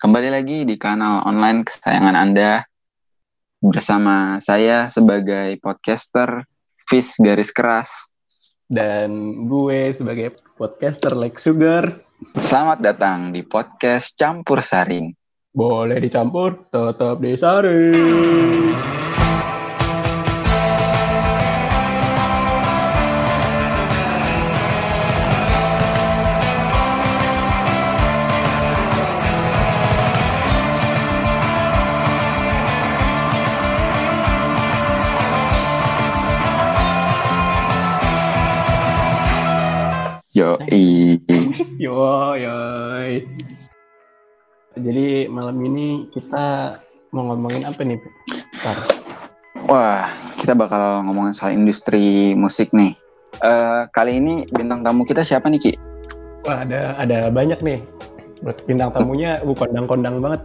Kembali lagi di kanal online kesayangan Anda bersama saya sebagai podcaster Fish Garis Keras dan gue sebagai podcaster Lex Sugar. Selamat datang di podcast Campur Saring. Boleh dicampur, tetap disaring. Yo, yo, yo. Jadi malam ini kita mau ngomongin apa nih, Tar? Wah, kita bakal ngomongin soal industri musik nih. Uh, kali ini bintang tamu kita siapa nih, Ki? Wah, ada ada banyak nih. Bintang tamunya bu kondang-kondang banget.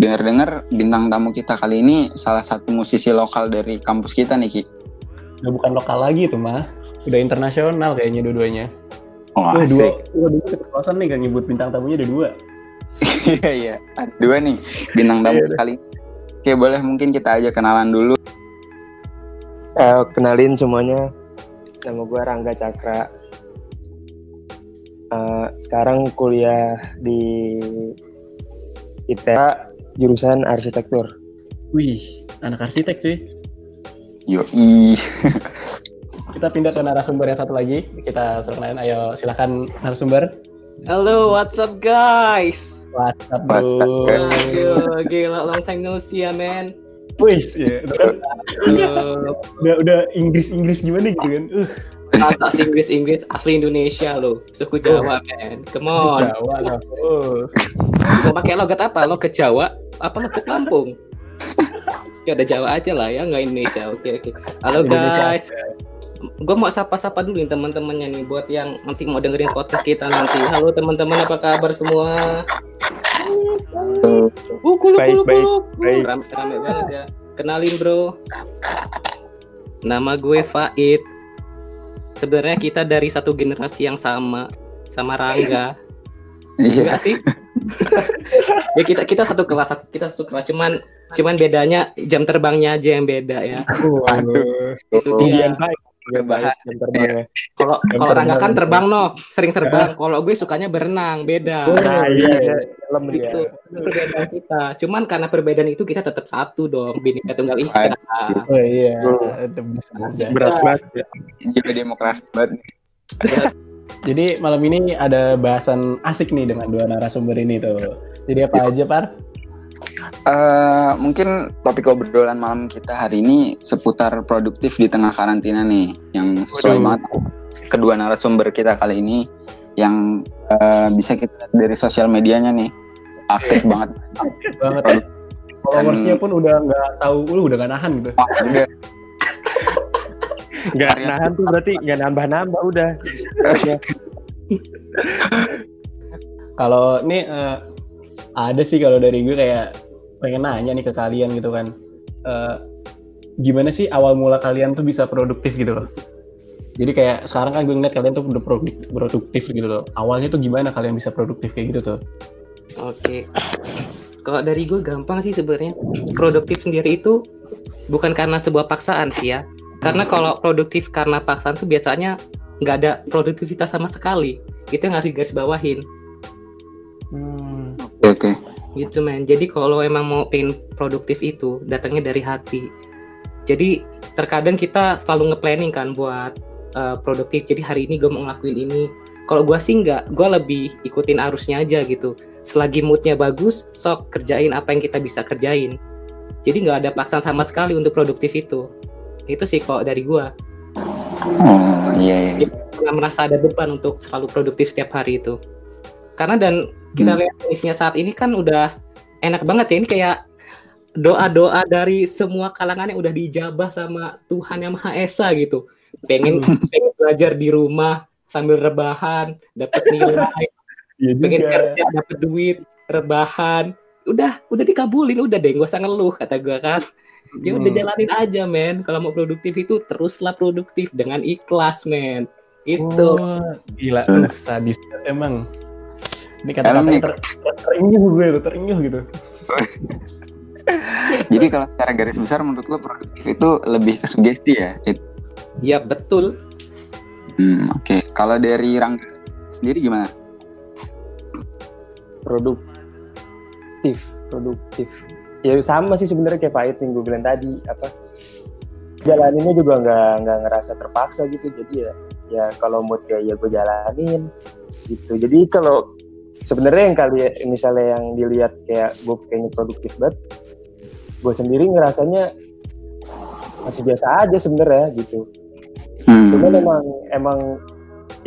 Dengar-dengar bintang tamu kita kali ini salah satu musisi lokal dari kampus kita nih, Ki. Udah bukan lokal lagi tuh, mah udah internasional kayaknya dua-duanya. Oh, oh asik. Dua, dua, dua keceplosan nih kan nyebut bintang tamunya ada dua. Iya iya, dua nih bintang tamu yeah, kali. Oke boleh mungkin kita aja kenalan dulu. Uh, kenalin semuanya, nama gue Rangga Cakra. Uh, sekarang kuliah di ITERA jurusan arsitektur. Wih, anak arsitek sih. Yo i. kita pindah ke narasumber yang satu lagi. Kita lain. Ayo silakan narasumber. Halo, what's up guys? What's up, bro? What's up, Aduh, gila long time no see ya, man. Wih, ya, udah, udah, udah Inggris Inggris gimana gitu kan? Uh. Masa Inggris Inggris asli Indonesia lo, suku Jawa, oh. man. Come on. Jawa lah. Oh. Mau pakai logat apa? Logat Jawa? Apa logat Lampung? Ya udah Jawa aja lah ya, nggak Indonesia. Oke oke. Halo guys gue mau sapa-sapa dulu nih teman-temannya nih buat yang nanti mau dengerin podcast kita nanti. Halo teman-teman, apa kabar semua? Uh, kuluk, baik, kuluk, baik, kuluk. Baik. Rame, rame banget ya. Kenalin bro. Nama gue Faid. Sebenarnya kita dari satu generasi yang sama, sama Rangga. Iya sih? ya kita kita satu kelas kita satu kelas cuman cuman bedanya jam terbangnya aja yang beda ya. Waduh. Itu dia. Iya. Kalau kalau Rangga kan terbang no, sering terbang. Kalau gue sukanya berenang, beda. Oh, nah, iya, iya. itu perbedaan kita. Cuman karena perbedaan itu kita tetap satu dong, bineka tunggal ika. Oh iya. Berat banget. Jadi demokrasi banget. Jadi malam ini ada bahasan asik nih dengan dua narasumber ini tuh. Jadi apa aja, Par? Uh, mungkin topik obrolan malam kita hari ini seputar produktif di tengah karantina nih, yang sesuai banget kedua narasumber kita kali ini yang uh, bisa kita lihat dari sosial medianya nih aktif banget. banget. Followersnya pun udah nggak tahu, lu udah nggak nahan gitu. Oh, Nggak nahan tuh berarti nggak nambah-nambah udah. kalau ini uh, ada sih kalau dari gue kayak pengen nanya nih ke kalian gitu kan. Uh, gimana sih awal mula kalian tuh bisa produktif gitu loh? Jadi kayak sekarang kan gue ngeliat kalian tuh udah produktif, produktif gitu loh. Awalnya tuh gimana kalian bisa produktif kayak gitu tuh? Oke. Okay. kalau dari gue gampang sih sebenarnya. Produktif sendiri itu bukan karena sebuah paksaan sih ya. Karena kalau produktif karena paksaan tuh biasanya nggak ada produktivitas sama sekali. Itu yang harus digaris bawahin Hmm. Oke. Okay, okay. Gitu men. Jadi kalau emang mau pengen produktif itu datangnya dari hati. Jadi terkadang kita selalu nge-planning kan buat uh, produktif. Jadi hari ini gue mau ngelakuin ini. Kalau gue sih nggak, gue lebih ikutin arusnya aja gitu. Selagi moodnya bagus, sok kerjain apa yang kita bisa kerjain. Jadi nggak ada paksaan sama sekali untuk produktif itu. Itu sih kok dari gue. Oh iya. iya. Nggak merasa ada beban untuk selalu produktif setiap hari itu. Karena dan kita hmm. lihat kondisinya saat ini kan udah enak banget ya ini kayak doa-doa dari semua kalangan yang udah dijabah sama Tuhan yang Maha Esa gitu. Pengen hmm. pengen belajar di rumah sambil rebahan, dapat nilai, ya pengen kerja dapat duit, rebahan, udah udah dikabulin, udah deh, gak usah ngeluh kata gue kan. Ya udah hmm. jalanin aja men. Kalau mau produktif itu teruslah produktif dengan ikhlas men. Itu. Oh, gila, uh, sadis emang Ini kata-katanya nih. ter, terenyuh gue terenyuh gitu. Jadi kalau secara garis besar menurut lo produktif itu lebih ke sugesti ya? It- Ya betul. Hmm, Oke, kalau dari Rangga sendiri gimana? produktif produktif ya sama sih sebenarnya kayak Pahit yang gue bilang tadi apa jalaninnya juga nggak nggak ngerasa terpaksa gitu jadi ya ya kalau mood ya ya gue jalanin gitu jadi kalau sebenarnya yang kali misalnya yang dilihat kayak gue kayaknya produktif banget gue sendiri ngerasanya masih biasa aja sebenarnya gitu. Hmm, cuman emang emang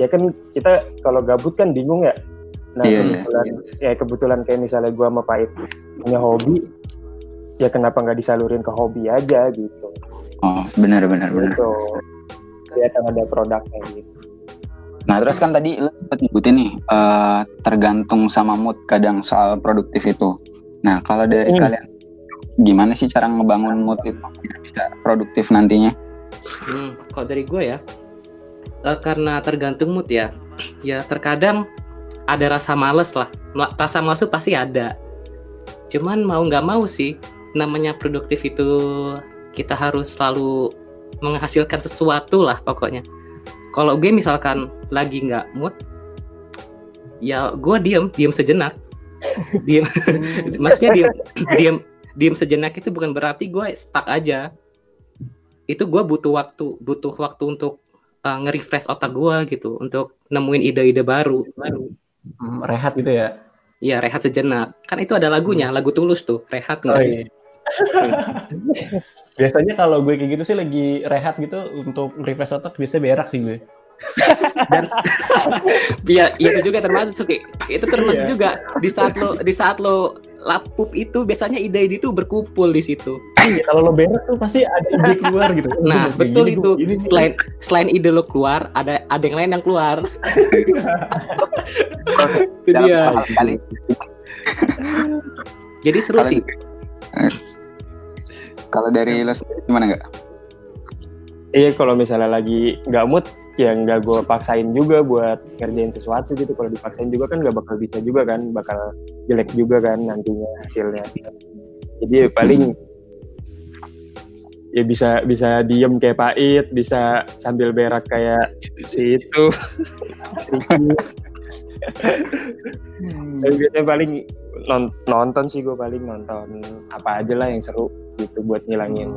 ya kan kita kalau gabut kan bingung ya. Nah Iya, iya. kebetulan ya kebetulan kayak misalnya gua sama Pait punya hobi ya kenapa nggak disalurin ke hobi aja gitu. Oh, benar benar benar. gitu. Kelihatan ada produknya gitu Nah, terus kan tadi lo sempat nyebutin nih eh, tergantung sama mood kadang soal produktif itu. Nah, kalau dari Hmm. kalian gimana sih cara ngebangun mood itu biar bisa produktif nantinya? Hmm, kalau dari gue ya, eh, karena tergantung mood ya. Ya terkadang ada rasa males lah. Rasa males itu pasti ada. Cuman mau nggak mau sih, namanya produktif itu kita harus selalu menghasilkan sesuatu lah pokoknya. Kalau gue misalkan lagi nggak mood, ya gue diem, diem sejenak. diem, maksudnya diem, diem, diem sejenak itu bukan berarti gue stuck aja. Itu gue butuh waktu butuh waktu untuk uh, nge-refresh otak gue gitu untuk nemuin ide-ide baru. Baru Hmm, rehat gitu ya. ya rehat sejenak. Kan itu ada lagunya lagu tulus tuh rehat nggak Oh, sih? iya. Biasanya kalau gue kayak gitu sih lagi rehat gitu untuk refresh otak biasanya berak sih gue. dan ya itu juga termasuk itu termasuk Iya. juga. Di saat lo di saat lo lapup itu biasanya ide-ide itu berkumpul di situ. Iya, kalau lo berak tuh pasti ada ide keluar gitu. Nah kayak betul gini, itu. gue begini nih. selain selain ide lo keluar ada ada yang lain yang keluar. Itu dia. jadi seru sih kalau dari lo sendiri gimana nggak? iya kalau misalnya lagi nggak mood ya nggak gue paksain juga buat ngerjain sesuatu gitu. Kalau dipaksain juga kan nggak bakal bisa juga kan bakal jelek juga kan nantinya hasilnya. Jadi ya paling ya bisa bisa diem kayak pahit bisa sambil berak kayak si itu. Tapi biasanya paling non- nonton sih gue paling nonton apa aja lah yang seru gitu buat ngilangin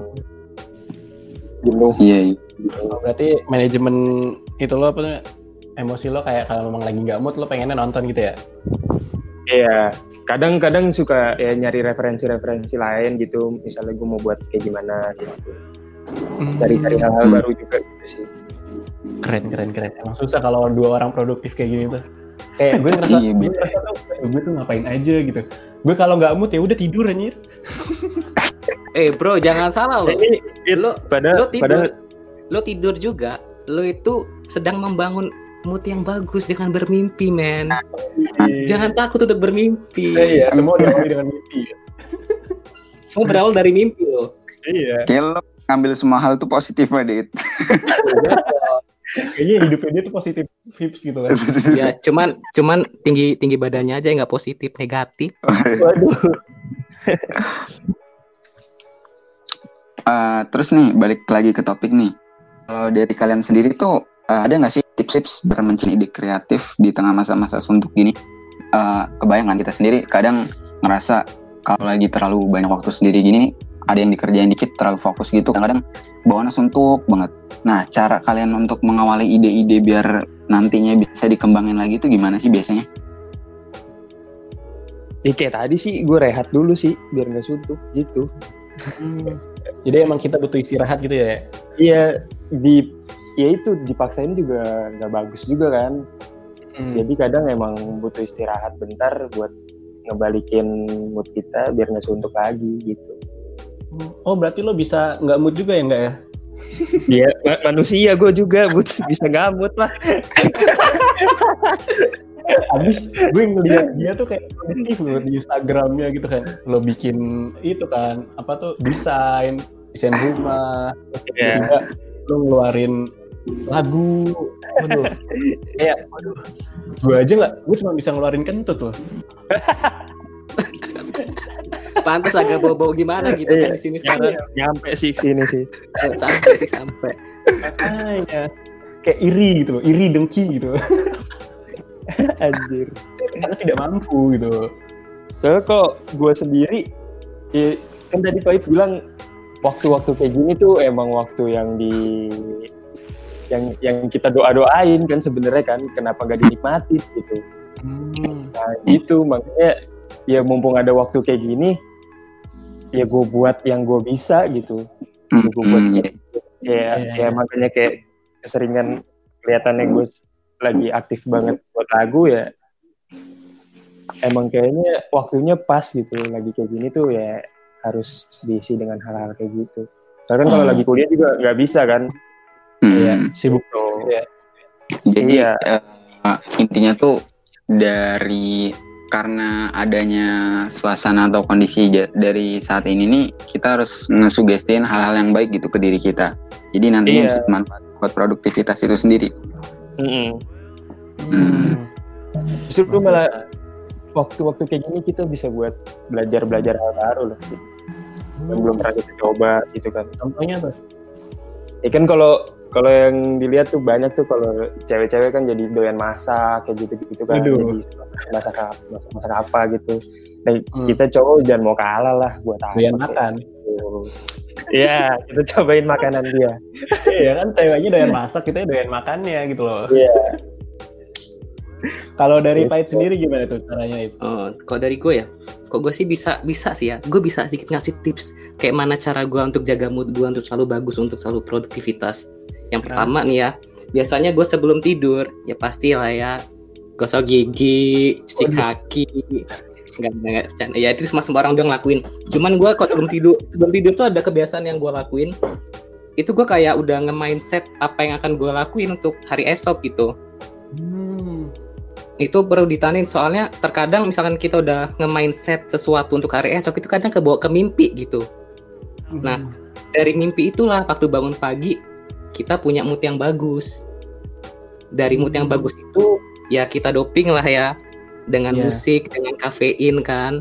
jenuh Iya, iya. Oh, berarti manajemen itu lo apa namanya, emosi lo kayak kalau memang lagi nggak mood lo pengennya nonton gitu ya? Iya, kadang-kadang suka ya nyari referensi-referensi lain gitu. Misalnya gue mau buat kayak gimana gitu. Cari-cari hal-hal Hmm. baru juga gitu sih. keren keren keren. Emang susah kalau dua orang produktif kayak gini tuh. Kayak gue ngerasa, Iya, gue bener. ngerasa tuh gue tuh ngapain aja gitu. Gue kalau nggak mood ya udah tidur anjir. eh bro jangan salah lo Ini It, lo pada lo pada tidur lo tidur juga lo itu sedang membangun mood yang bagus dengan bermimpi men jangan takut untuk bermimpi Iya, iya, semua diawali dengan mimpi. semua berawal dari mimpi lo Iya. Kayak lo ngambil semua hal itu positif banget. Kayaknya hidupnya dia tuh positif vibes gitu kan. ya cuman cuman tinggi tinggi badannya aja yang nggak positif negatif Waduh. Eh, terus nih balik lagi ke topik nih. Kalau dari kalian sendiri tuh eh, ada nggak sih tips-tips biar mencari ide kreatif di tengah masa-masa suntuk gini? Eh, kebayang kan kita sendiri kadang ngerasa kalau lagi terlalu banyak waktu sendiri gini ada yang dikerjain dikit terlalu fokus gitu kadang bawaannya suntuk banget. Nah cara kalian untuk mengawali ide-ide biar nantinya bisa dikembangin lagi itu gimana sih biasanya? ya kayak tadi sih gue rehat dulu sih biar nggak suntuk gitu. Hmm. Jadi emang kita butuh istirahat gitu ya? Iya di ya itu dipaksain juga nggak bagus juga kan. Hmm. Jadi kadang emang butuh istirahat bentar buat ngebalikin mood kita biar nggak suntuk lagi gitu. Oh berarti lo bisa nggak mood juga ya nggak ya? Ma- manusia gue juga butuh bisa ngamut lah. Abis gue ngeliat dia tuh kayak produktif loh di Instagramnya gitu kan. Lo bikin itu kan apa tuh desain desain rumah. Iya. Tiba-tiba lo ngeluarin lagu waduh kayak waduh gue aja nggak gue cuma bisa ngeluarin kentut loh Pantas agak bau-bau gimana gitu kan di sini sekarang. Nyampe, sih sini sih. Sampai sih sampai. makanya kayak iri gitu loh iri dengki gitu Anjir. karena tidak mampu gitu Soalnya kok gue sendiri, ya, kan tadi Pak Ip bilang waktu-waktu kayak gini tuh emang waktu yang di yang yang kita doa doain kan sebenarnya kan kenapa nggak dinikmati gitu hmm. nah gitu makanya ya mumpung ada waktu kayak gini ya gue buat yang gue bisa gitu Hmm, gue buat hmm, kayak kayak iya. makanya kayak keseringan kelihatannya gue lagi aktif banget buat lagu ya emang kayaknya waktunya pas gitu lagi kayak gini tuh ya harus diisi dengan hal-hal kayak gitu kan kalau Hmm. lagi kuliah juga nggak bisa kan Hmm. Iya, sibuk Tuh. ya Jadi Iya. eh, intinya tuh dari karena adanya suasana atau kondisi dari saat ini nih kita harus ngesugestiin hal-hal yang baik gitu ke diri kita. Jadi nantinya Iya. bisa bermanfaat buat produktivitas itu sendiri. Mm-mm. Hmm. justru malah waktu-waktu kayak gini kita bisa buat belajar-belajar hal baru loh yang belum pernah kita coba gitu kan contohnya tuh ya kan kalau kalau yang dilihat tuh banyak tuh kalau cewek-cewek kan jadi doyan masak kayak gitu-gitu kan Aduh. jadi masak apa masak, masak apa gitu nah, Hmm. kita cowok jangan mau kalah lah buat apa doyan makan gitu. Iya, kita cobain makanan dia. Iya kan ceweknya doyan masak kita doyan makannya gitu loh Iya. kalau dari Gitu. Pait sendiri gimana tuh caranya Ip? Oh, kalau dari gue ya, kok gue sih bisa bisa sih ya. Gue bisa sedikit ngasih tips kayak mana cara gue untuk jaga mood gue untuk selalu bagus untuk selalu produktivitas. Yang pertama nih ya, biasanya gue sebelum tidur ya pasti lah ya gosok gigi, cuci kaki. Enggak, enggak, bercanda. Ya itu semua orang udah ngelakuin. Cuman gue kalau sebelum tidur, sebelum tidur tuh ada kebiasaan yang gue lakuin. Itu gue kayak udah nge-mindset apa yang akan gue lakuin untuk hari esok gitu Hmm. itu perlu ditanin soalnya terkadang misalkan kita udah nge-mindset sesuatu untuk hari esok itu kadang kebawa ke mimpi gitu Nah, dari mimpi itulah waktu bangun pagi kita punya mood yang bagus dari mood yang bagus itu ya kita doping lah ya dengan Iya. musik dengan kafein kan.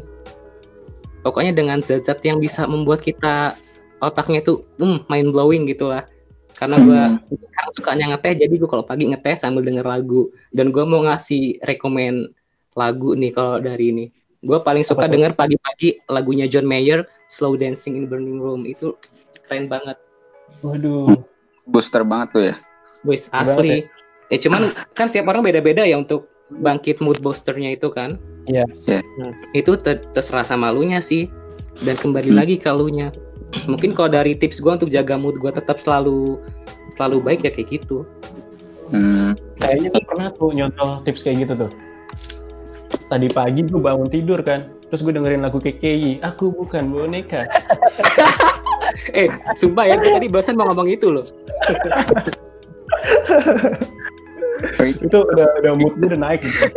Pokoknya dengan zat-zat yang bisa membuat kita otaknya itu hmm, mind blowing gitu lah. Karena gua sekarang sukanya ngeteh jadi gue kalau pagi ngeteh sambil denger lagu. Dan gue mau ngasih rekomen lagu nih kalau dari ini. Gue paling suka Apa denger pagi-pagi lagunya John Mayer Slow Dancing in Burning Room. Itu keren banget. Waduh. Booster banget tuh ya. Wis asli. eh cuman kan setiap orang beda-beda ya untuk bangkit mood boosternya itu kan Iya. Iya. itu ter- terserah sama lunya sih dan kembali Hmm. lagi ke lunya mungkin kalau dari tips gue untuk jaga mood gue tetap selalu selalu baik ya kayak gitu Hmm. kayaknya tuh pernah tuh nyontoh tips kayak gitu tuh tadi pagi gue bangun tidur kan terus gue dengerin lagu KKI aku bukan boneka eh sumpah ya gue tadi barusan mau ngomong itu loh itu udah udah mood gue udah naik gitu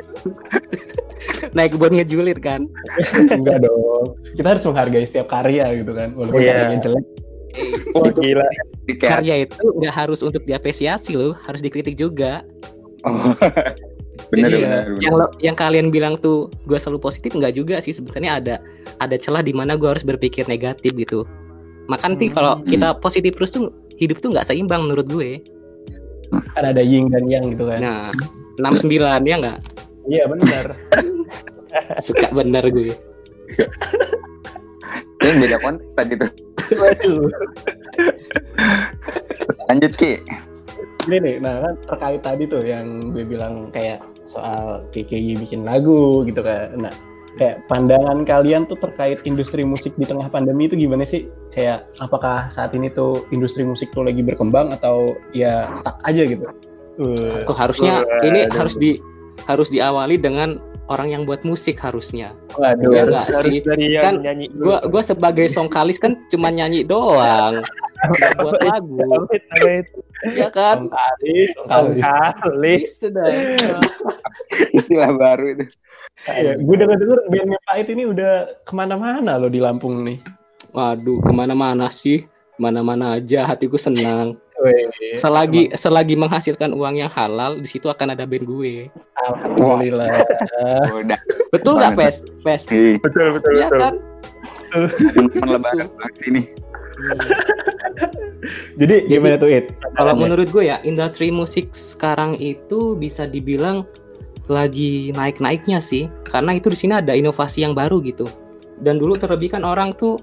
naik buat ngejulit kan enggak dong kita harus menghargai setiap karya gitu kan walaupun Iya. karyanya jelek Wah gila. Karya itu nggak harus untuk diapresiasi loh harus dikritik juga oh. bener, Jadi, bener, ya, bener. yang lo- yang kalian bilang tuh gue selalu positif nggak juga sih sebetulnya ada ada celah di mana gue harus berpikir negatif gitu makan nanti kalau Hmm. kita positif terus tuh hidup tuh nggak seimbang menurut gue kan ada yin dan yang gitu kan. Nah 69 ya nggak? Iya benar. Suka bener gue. Ini beda konteks tadi tuh. waduh. Lanjut Ki. ini nih nah kan terkait tadi tuh yang gue bilang kayak soal KKI bikin lagu gitu kan. Nah kayak pandangan kalian tuh terkait industri musik di tengah pandemi itu gimana sih kayak apakah saat ini tuh industri musik tuh lagi berkembang atau ya stuck aja gitu Uh, oh, harusnya Waduh. ini harus di harus diawali dengan orang yang buat musik harusnya waduh Iya harus, nggak harus sih? dari yang Kan nyanyi dulu. gue gue sebagai songkalis kan cuma nyanyi doang buat lagu. ya kan? Kali kali Kalis. itu dah Istilah baru itu. ya, gue denger denger bandnya Pait ini udah ke mana-mana loh di Lampung nih. Waduh ke mana-mana sih? Mana-mana aja hatiku senang. Selagi selagi menghasilkan uang yang halal di situ akan ada band gue. Alhamdulillah. Udah. betul nggak pes? Pes? Hei, betul betul Iya kan? Teman-teman lebaran sini. Jadi gimana tuh It? kalau menurut gue ya industri musik sekarang itu bisa dibilang lagi naik-naiknya sih. Karena itu di sini ada inovasi yang baru gitu. Dan dulu terlebih kan orang tuh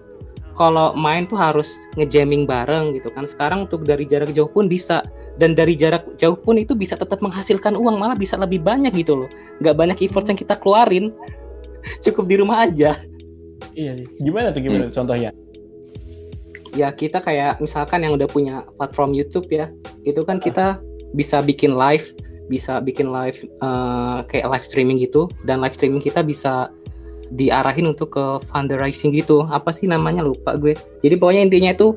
kalau main tuh harus ngejamming bareng gitu kan. Sekarang untuk dari jarak jauh pun bisa. Dan dari jarak jauh pun itu bisa tetap menghasilkan uang malah bisa lebih banyak gitu loh. Nggak banyak effort yang kita keluarin. Cukup di rumah aja. Iya, gimana tuh gimana contohnya? Ya kita kayak misalkan yang udah punya platform YouTube ya itu kan kita bisa bikin live bisa bikin live eh, kayak live streaming gitu dan live streaming kita bisa diarahin untuk ke fundraising gitu apa sih namanya lupa gue jadi pokoknya intinya itu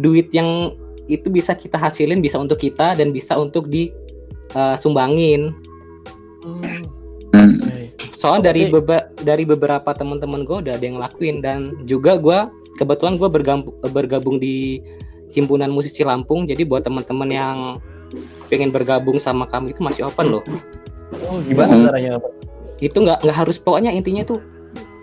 duit yang itu bisa kita hasilin bisa untuk kita dan bisa untuk disumbangin Hmm. Hmm. soalnya dari beba- dari beberapa teman-teman gue udah ada yang ngelakuin dan juga gue kebetulan gue bergabung bergabung di himpunan musisi Lampung jadi buat teman-teman yang pengen bergabung sama kami itu masih open loh. Oh, gimana Hmm. caranya? itu nggak nggak harus pokoknya intinya tuh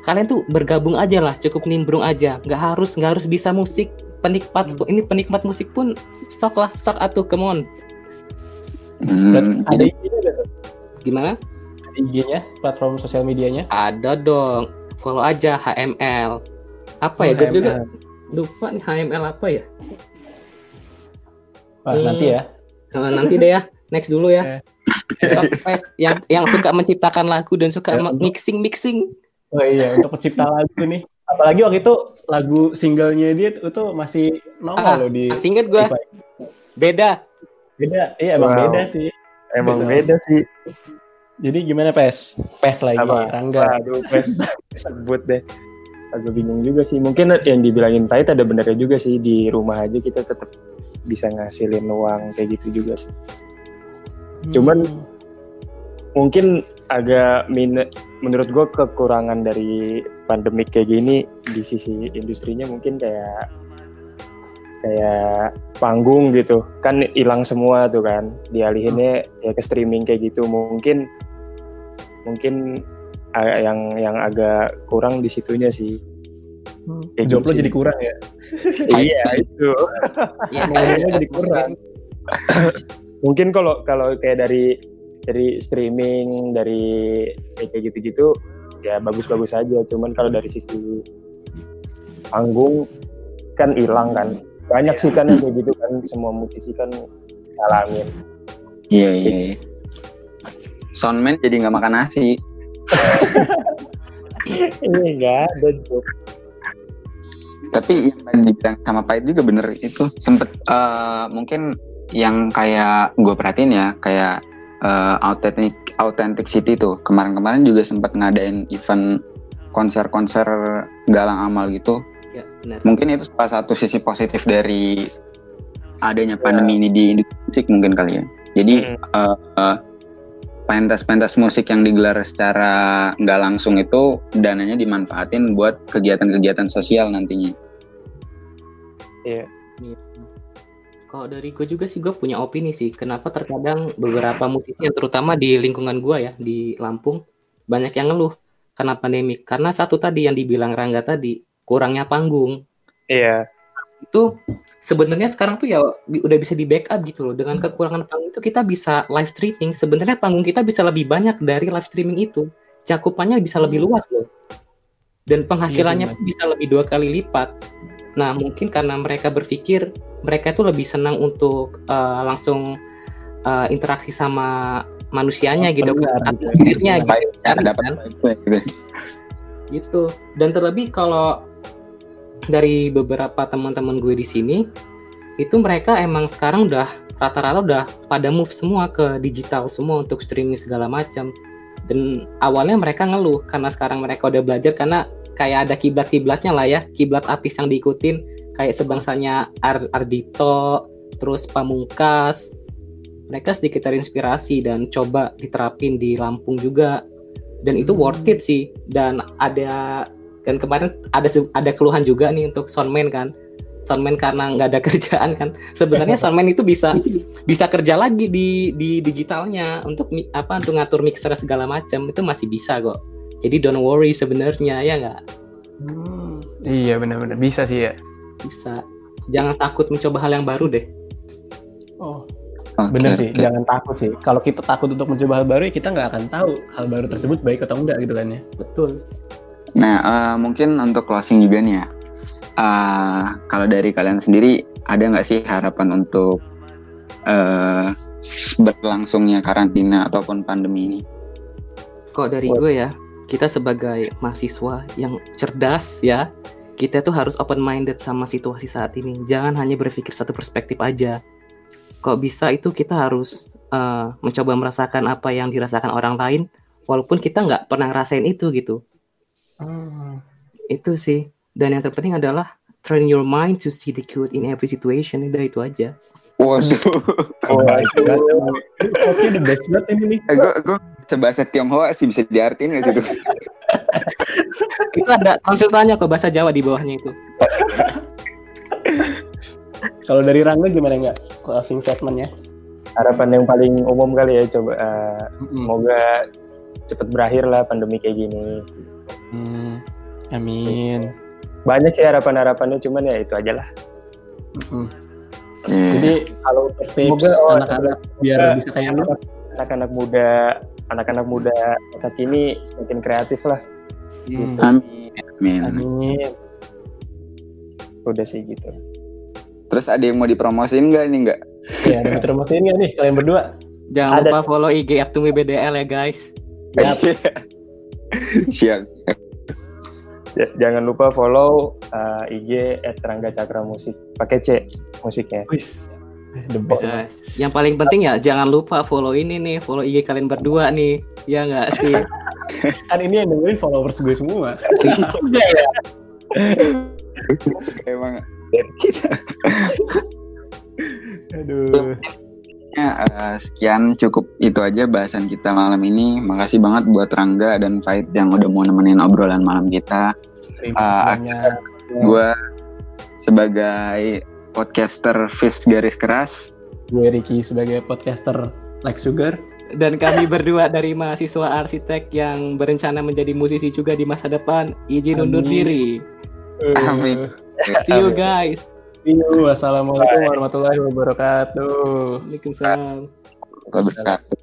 kalian tuh bergabung aja lah cukup nimbrung aja. Nggak harus nggak harus bisa musik penikmat ini penikmat musik pun sok lah sok atuh come on. Hmm, Ada IG-nya gimana? Ada IG-nya, platform sosial medianya? ada dong. Follow aja HML apa ya gue juga HML. lupa nih HML apa ya Wah, Hmm. nanti ya. Eh, nanti deh ya next dulu ya Eh. Yang yang suka menciptakan lagu dan suka Ya, mixing mixing Oh iya, untuk pencipta lagu nih. Apalagi waktu itu lagu singlenya dia itu masih nongol Ah, loh di masih inget gue beda Beda, iya emang Wow. beda sih. emang Bisa. beda sih Jadi gimana Pes? Pes lagi, Apa? Rangga. Aduh, pes sebut deh. Agak bingung juga sih. Mungkin yang dibilangin Pahit ada benernya juga sih. Di rumah aja kita tetap bisa ngasilin uang kayak gitu juga sih. Cuman- Hmm. Mungkin agak min menurut gue kekurangan dari pandemik kayak gini di sisi industrinya mungkin kayak kayak panggung gitu kan hilang semua tuh kan dialihinnya ya ke streaming kayak gitu mungkin mungkin yang yang agak kurang di situnya sih kayak job lo gitu sih. jadi kurang ya. iya itu ya Ngomongnya jadi kurang. mungkin kalau kalau kayak dari dari streaming dari kayak kayak gitu-gitu ya bagus-bagus aja cuman kalau dari sisi panggung kan hilang kan banyak sih kan yang kayak gitu kan semua musisi kan ngalamin Iya iya. iya. Soundman jadi nggak makan nasi. Ini enggak ada Tapi yang tadi dibilang sama Pait juga bener itu. Sempet eh, mungkin yang kayak gue perhatiin ya kayak eh, authentic authenticity tuh. Kemarin-kemarin juga sempat ngadain event konser-konser galang amal gitu. ya benar. Mungkin itu salah satu sisi positif dari adanya pandemi ini di industri musik mungkin kali ya. Jadi eh, eh, pentas-pentas musik yang digelar secara nggak langsung itu dananya dimanfaatin buat kegiatan-kegiatan sosial nantinya. kalau dari gue juga sih gue punya opini sih kenapa terkadang beberapa musisi yang terutama di lingkungan gue ya di Lampung banyak yang ngeluh karena pandemi. Karena satu tadi yang dibilang Rangga tadi kurangnya panggung. Iya itu sebenarnya sekarang tuh ya udah bisa di backup gitu loh. Dengan kekurangan panggung itu kita bisa live streaming. Sebenarnya panggung kita bisa lebih banyak dari live streaming itu. Cakupannya bisa lebih luas loh. Dan penghasilannya Iya sih, pun bisa lebih dua kali lipat. Nah mungkin karena mereka berpikir mereka tuh lebih senang untuk eh, langsung eh, interaksi sama manusianya gitu. kan atmosfernya gitu, dapat kan? gitu. gitu. Dan terlebih kalau dari beberapa teman-teman gue di sini itu mereka emang sekarang udah rata-rata udah pada move semua ke digital semua untuk streaming segala macam. Dan awalnya mereka ngeluh karena sekarang mereka udah belajar karena kayak ada kiblat-kiblatnya lah ya kiblat artis yang diikutin kayak sebangsanya Ar Ardito terus Pamungkas. Mereka sedikit terinspirasi dan coba diterapin di Lampung juga. Dan itu worth it sih. Dan ada dan kemarin ada ada keluhan juga nih untuk soundman kan soundman karena nggak ada kerjaan kan. Sebenarnya soundman itu bisa bisa kerja lagi di di digitalnya untuk apa untuk ngatur mixer segala macam itu masih bisa kok. Jadi don't worry sebenarnya ya nggak Hmm, iya benar-benar bisa sih ya. bisa. Jangan takut mencoba hal yang baru deh. Oh, Oke, bener sih. oke. Jangan takut sih. Kalau kita takut untuk mencoba hal baru, ya kita nggak akan tahu hal baru tersebut baik atau enggak gitu kan ya. Betul. Nah, eh, mungkin untuk closing juga nih ya. Eh, kalau dari kalian sendiri, ada nggak sih harapan untuk eh, berlangsungnya karantina ataupun pandemi ini? Kok dari gue ya, kita sebagai mahasiswa yang cerdas ya, kita tuh harus open minded sama situasi saat ini. Jangan hanya berpikir satu perspektif aja. Kok bisa itu kita harus eh, mencoba merasakan apa yang dirasakan orang lain, walaupun kita nggak pernah ngerasain itu gitu. Hmm. Itu sih. Dan yang terpenting adalah train your mind to see the good in every situation. Udah itu aja. Waduh, Oh, itu Oke, the best banget ini nih. gue gue coba bahasa Tionghoa sih bisa diartiin nggak sih tuh? Itu ada konsultannya kok bahasa Jawa di bawahnya itu. Kalau dari Rangga gimana nggak closing statementnya? harapan yang paling umum kali ya coba eh, Mm-mm. semoga cepet berakhir lah pandemi kayak gini Hmm, amin. banyak sih harapan-harapannya cuman ya itu aja lah. Oke. Jadi kalau untuk tips Semoga, oh, anak-anak biar bisa kayak lu, anak-anak muda anak-anak muda masa kini semakin kreatif lah hmm, Amin. Amin. amin. udah sih gitu Terus ada yang mau dipromosiin nggak ini nggak? Ya, ada promosiin nggak nih kalian berdua? Jangan Ada. lupa follow IG Aptumi BDL ya guys. Yap. Siap. Ja- jangan lupa follow eh, IG @rangga cakra musik pakai C musiknya Wis, the best. Yang paling penting ya jangan lupa follow ini nih, follow IG kalian berdua nih. Ya nggak sih? Kan ini yang dengerin followers gue semua. Emang Aduh. Ya, eh, sekian cukup itu aja bahasan kita malam ini. Makasih banget buat Rangga dan Faid yang udah mau nemenin obrolan malam kita. Terima kasih banyak. Gue sebagai podcaster Fish Garis Keras. Gue Ricky sebagai podcaster like sugar. Dan kami berdua dari mahasiswa arsitek yang berencana menjadi musisi juga di masa depan, izin undur diri. Amin. See you guys. Wassalamualaikum warahmatullahi wabarakatuh. Waalaikumsalam. Wabarakatuh.